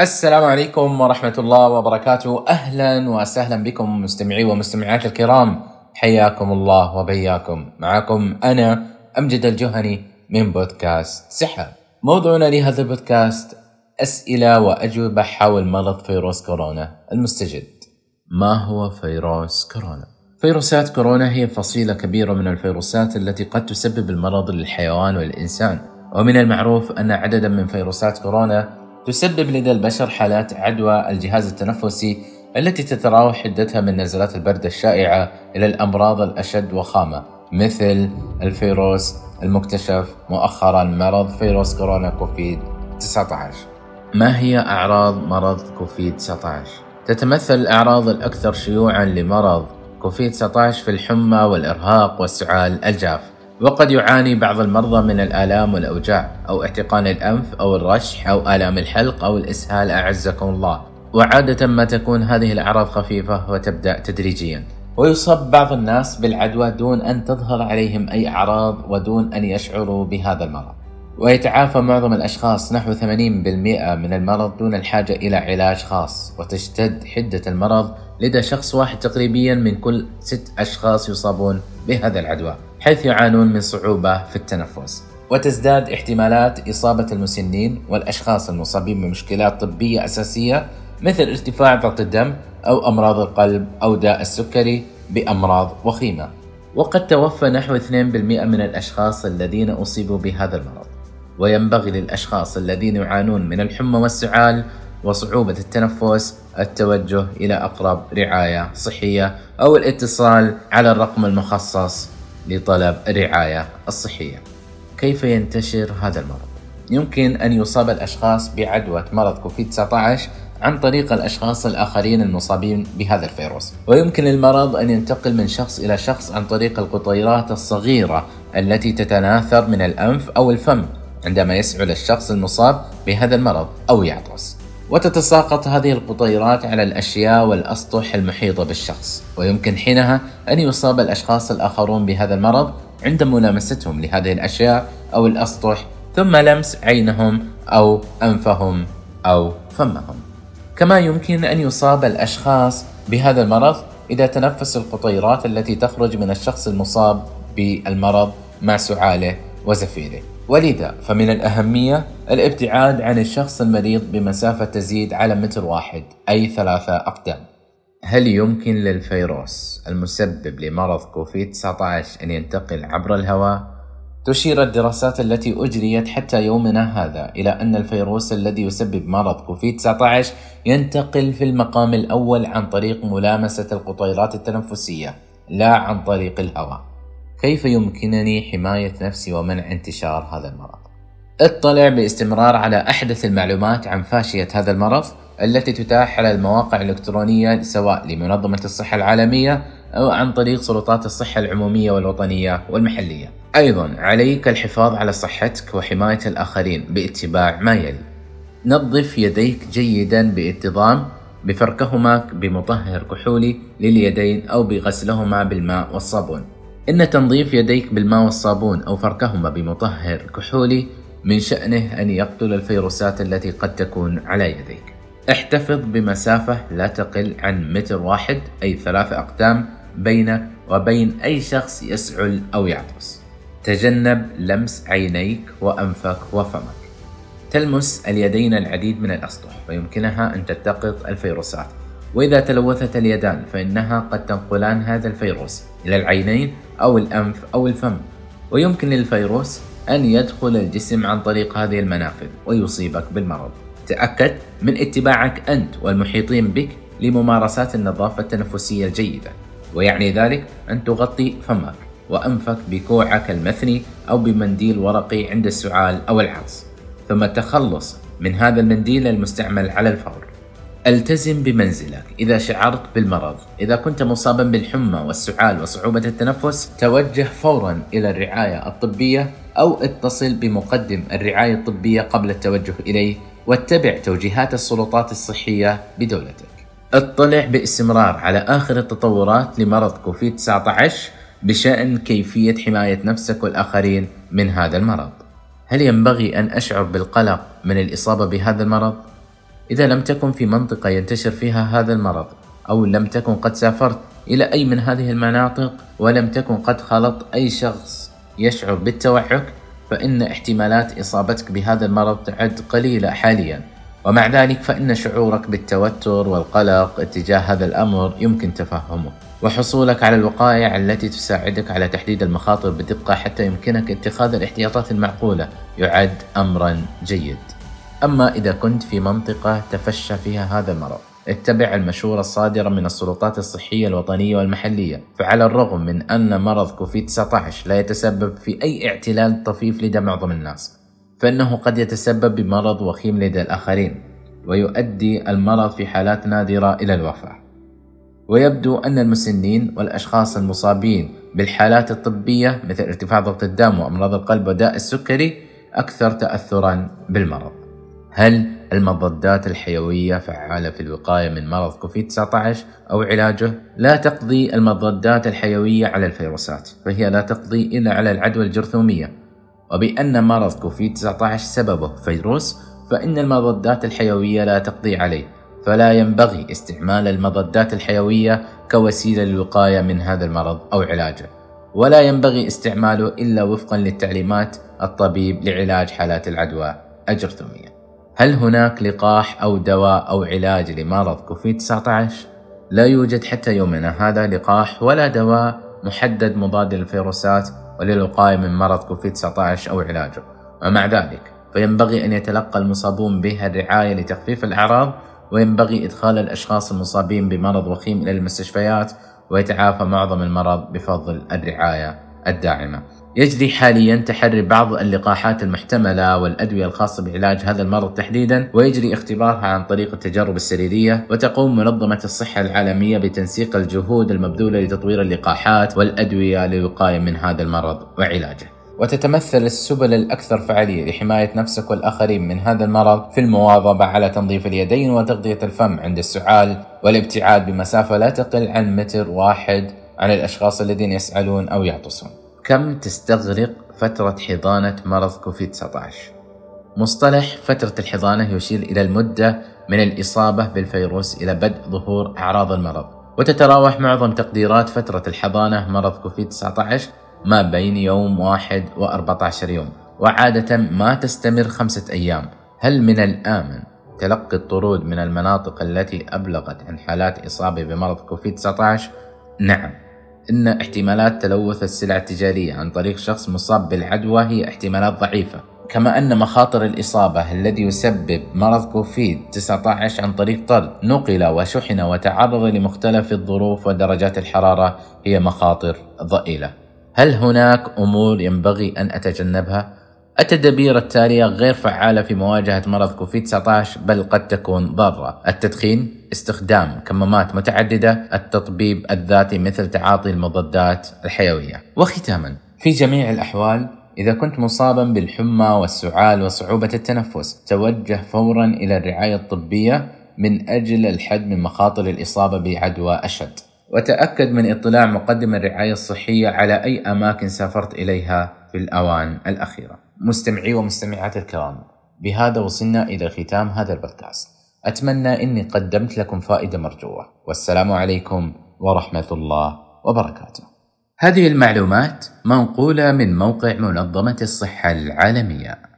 السلام عليكم ورحمة الله وبركاته. أهلا وسهلا بكم مستمعي ومستمعات الكرام. حياكم الله وبياكم. معكم أنا أمجد الجهني من بودكاست سحر. موضوعنا لهذا البودكاست أسئلة وأجوبة حول مرض فيروس كورونا المستجد. ما هو فيروس كورونا؟ فيروسات كورونا هي فصيلة كبيرة من الفيروسات التي قد تسبب المرض للحيوان والإنسان. ومن المعروف أن عددا من فيروسات كورونا تسبب لدى البشر حالات عدوى الجهاز التنفسي التي تتراوح حدتها من نزلات البرد الشائعة إلى الأمراض الأشد وخامة مثل الفيروس المكتشف مؤخرا مرض فيروس كورونا كوفيد 19 ما هي أعراض مرض كوفيد 19 تتمثل الأعراض الأكثر شيوعا لمرض كوفيد 19 في الحمى والإرهاق والسعال الجاف. وقد يعاني بعض المرضى من الآلام والأوجاع أو احتقان الأنف أو الرشح أو آلام الحلق أو الإسهال أعزكم الله. وعادة ما تكون هذه الأعراض خفيفة وتبدأ تدريجيا. ويصاب بعض الناس بالعدوى دون أن تظهر عليهم أي أعراض ودون أن يشعروا بهذا المرض. ويتعافى معظم الأشخاص نحو 80% من المرض دون الحاجة إلى علاج خاص. وتشتد حدة المرض لدى شخص واحد تقريبا من كل ست أشخاص يصابون بهذا العدوى. حيث يعانون من صعوبة في التنفس. وتزداد احتمالات إصابة المسنين والأشخاص المصابين بمشكلات طبية أساسية مثل ارتفاع ضغط الدم أو أمراض القلب أو داء السكري بأمراض وخيمة. وقد توفى نحو 2% من الأشخاص الذين أصيبوا بهذا المرض. وينبغي للأشخاص الذين يعانون من الحمى والسعال وصعوبة التنفس التوجه إلى أقرب رعاية صحية أو الاتصال على الرقم المخصص لطلب الرعاية الصحية. كيف ينتشر هذا المرض؟ يمكن أن يصاب الأشخاص بعدوى مرض كوفيد 19 عن طريق الأشخاص الآخرين المصابين بهذا الفيروس ويمكن للمرض أن ينتقل من شخص إلى شخص عن طريق القطيرات الصغيرة التي تتناثر من الأنف أو الفم عندما يسعل الشخص المصاب بهذا المرض أو يعطس وتتساقط هذه القطيرات على الأشياء والأسطح المحيطة بالشخص. ويمكن حينها أن يصاب الأشخاص الآخرون بهذا المرض عند ملامستهم لهذه الأشياء أو الأسطح ثم لمس عينهم أو أنفهم أو فمهم. كما يمكن أن يصاب الأشخاص بهذا المرض إذا تنفسوا القطيرات التي تخرج من الشخص المصاب بالمرض مع سعاله وزفيره. ولذا فمن الأهمية الابتعاد عن الشخص المريض بمسافة تزيد على متر واحد أي ثلاثة أقدام هل يمكن للفيروس المسبب لمرض كوفيد 19 أن ينتقل عبر الهواء؟ تشير الدراسات التي أجريت حتى يومنا هذا إلى أن الفيروس الذي يسبب مرض كوفيد 19 ينتقل في المقام الأول عن طريق ملامسة القطيرات التنفسية لا عن طريق الهواء كيف يمكنني حماية نفسي ومنع انتشار هذا المرض؟ اطلع باستمرار على أحدث المعلومات عن فاشية هذا المرض التي تتاح على المواقع الإلكترونية سواء لمنظمة الصحة العالمية أو عن طريق سلطات الصحة العمومية والوطنية والمحلية. أيضا عليك الحفاظ على صحتك وحماية الآخرين باتباع ما يلي. نظف يديك جيدا بانتظام بفركهما بمطهر كحولي لليدين أو بغسلهما بالماء والصابون. إن تنظيف يديك بالماء والصابون أو فركهما بمطهر كحولي من شأنه أن يقتل الفيروسات التي قد تكون على يديك. احتفظ بمسافة لا تقل عن متر واحد أي ثلاثة أقدام بينك وبين أي شخص يسعل أو يعطس. تجنب لمس عينيك وأنفك وفمك. تلمس اليدين العديد من الأسطح ويمكنها أن تلتقط الفيروسات وإذا تلوثت اليدان فإنها قد تنقلان هذا الفيروس إلى العينين أو الأنف أو الفم. ويمكن للفيروس أن يدخل الجسم عن طريق هذه المنافذ ويصيبك بالمرض. تأكد من اتباعك أنت والمحيطين بك لممارسات النظافة التنفسية الجيدة. ويعني ذلك أن تغطي فمك وأنفك بكوعك المثني أو بمنديل ورقي عند السعال أو العطس ثم التخلص من هذا المنديل المستعمل على الفور. ألتزم بمنزلك. إذا شعرت بالمرض إذا كنت مصابا بالحمى والسعال وصعوبة التنفس توجه فورا إلى الرعاية الطبية أو اتصل بمقدم الرعاية الطبية قبل التوجه إليه واتبع توجيهات السلطات الصحية بدولتك. اطلع باستمرار على آخر التطورات لمرض كوفيد 19 بشأن كيفية حماية نفسك والآخرين من هذا المرض. هل ينبغي أن أشعر بالقلق من الإصابة بهذا المرض؟ إذا لم تكن في منطقة ينتشر فيها هذا المرض أو لم تكن قد سافرت إلى أي من هذه المناطق ولم تكن قد خلط أي شخص يشعر بالتوعك فإن احتمالات إصابتك بهذا المرض تعد قليلة حاليا. ومع ذلك فإن شعورك بالتوتر والقلق اتجاه هذا الأمر يمكن تفهمه. وحصولك على الوقائع التي تساعدك على تحديد المخاطر بدقة حتى يمكنك اتخاذ الاحتياطات المعقولة يعد أمرا جيد. أما إذا كنت في منطقة تفشى فيها هذا المرض اتبع المشورة الصادرة من السلطات الصحية الوطنية والمحلية. فعلى الرغم من أن مرض كوفيد 19 لا يتسبب في أي اعتلال طفيف لدى معظم الناس فإنه قد يتسبب بمرض وخيم لدى الآخرين ويؤدي المرض في حالات نادرة إلى الوفاة. ويبدو أن المسنين والأشخاص المصابين بالحالات الطبية مثل ارتفاع ضغط الدم وأمراض القلب وداء السكري أكثر تأثرا بالمرض. هل المضادات الحيوية فعالة في الوقاية من مرض كوفيد 19 أو علاجه؟ لا تقضي المضادات الحيوية على الفيروسات فهي لا تقضي إلا على العدوى الجرثومية. وبأن مرض كوفيد 19 سببه فيروس فإن المضادات الحيوية لا تقضي عليه. فلا ينبغي استعمال المضادات الحيوية كوسيلة للوقاية من هذا المرض أو علاجه. ولا ينبغي استعماله إلا وفقا للتعليمات الطبيب لعلاج حالات العدوى الجرثومية. هل هناك لقاح أو دواء أو علاج لمرض كوفيد 19؟ لا يوجد حتى يومنا هذا لقاح ولا دواء محدد مضاد للفيروسات وللوقاية من مرض كوفيد 19 أو علاجه ومع ذلك فينبغي أن يتلقى المصابون به الرعاية لتخفيف الأعراض وينبغي إدخال الأشخاص المصابين بمرض وخيم إلى المستشفيات ويتعافى معظم المرض بفضل الرعاية الداعمة يجري حاليا تحري بعض اللقاحات المحتملة والأدوية الخاصة بعلاج هذا المرض تحديدا ويجري اختبارها عن طريق التجارب السريرية وتقوم منظمة الصحة العالمية بتنسيق الجهود المبذولة لتطوير اللقاحات والأدوية للوقاية من هذا المرض وعلاجه. وتتمثل السبل الأكثر فعالية لحماية نفسك والآخرين من هذا المرض في المواظبة على تنظيف اليدين وتغطية الفم عند السعال والابتعاد بمسافة لا تقل عن متر واحد عن الأشخاص الذين يسعلون أو يعطسون. كم تستغرق فترة حضانة مرض كوفيد 19 مصطلح فترة الحضانة يشير إلى المدة من الإصابة بالفيروس إلى بدء ظهور أعراض المرض وتتراوح معظم تقديرات فترة الحضانة مرض كوفيد 19 ما بين يوم واحد و14 يوم وعادة ما تستمر خمسة أيام. هل من الآمن تلقي الطرود من المناطق التي أبلغت عن حالات إصابة بمرض كوفيد 19؟ نعم. إن احتمالات تلوث السلع التجارية عن طريق شخص مصاب بالعدوى هي احتمالات ضعيفة كما أن مخاطر الإصابة الذي يسبب مرض كوفيد 19 عن طريق طرد نقل وشحن وتعرض لمختلف الظروف ودرجات الحرارة هي مخاطر ضئيلة هل هناك أمور ينبغي أن أتجنبها؟ التدابير التالية غير فعالة في مواجهة مرض كوفيد 19 بل قد تكون ضارة. التدخين استخدام كمامات متعددة التطبيب الذاتي مثل تعاطي المضادات الحيوية. وختاما في جميع الأحوال إذا كنت مصابا بالحمى والسعال وصعوبة التنفس توجه فورا إلى الرعاية الطبية من أجل الحد من مخاطر الإصابة بعدوى أشد. وتأكد من اطلاع مقدم الرعاية الصحية على أي أماكن سافرت إليها في الأوان الأخيرة. مستمعي ومستمعات الكرام بهذا وصلنا إلى ختام هذا البودكاست. أتمنى أني قدمت لكم فائدة مرجوة. والسلام عليكم ورحمة الله وبركاته. هذه المعلومات منقولة من موقع منظمة الصحة العالمية.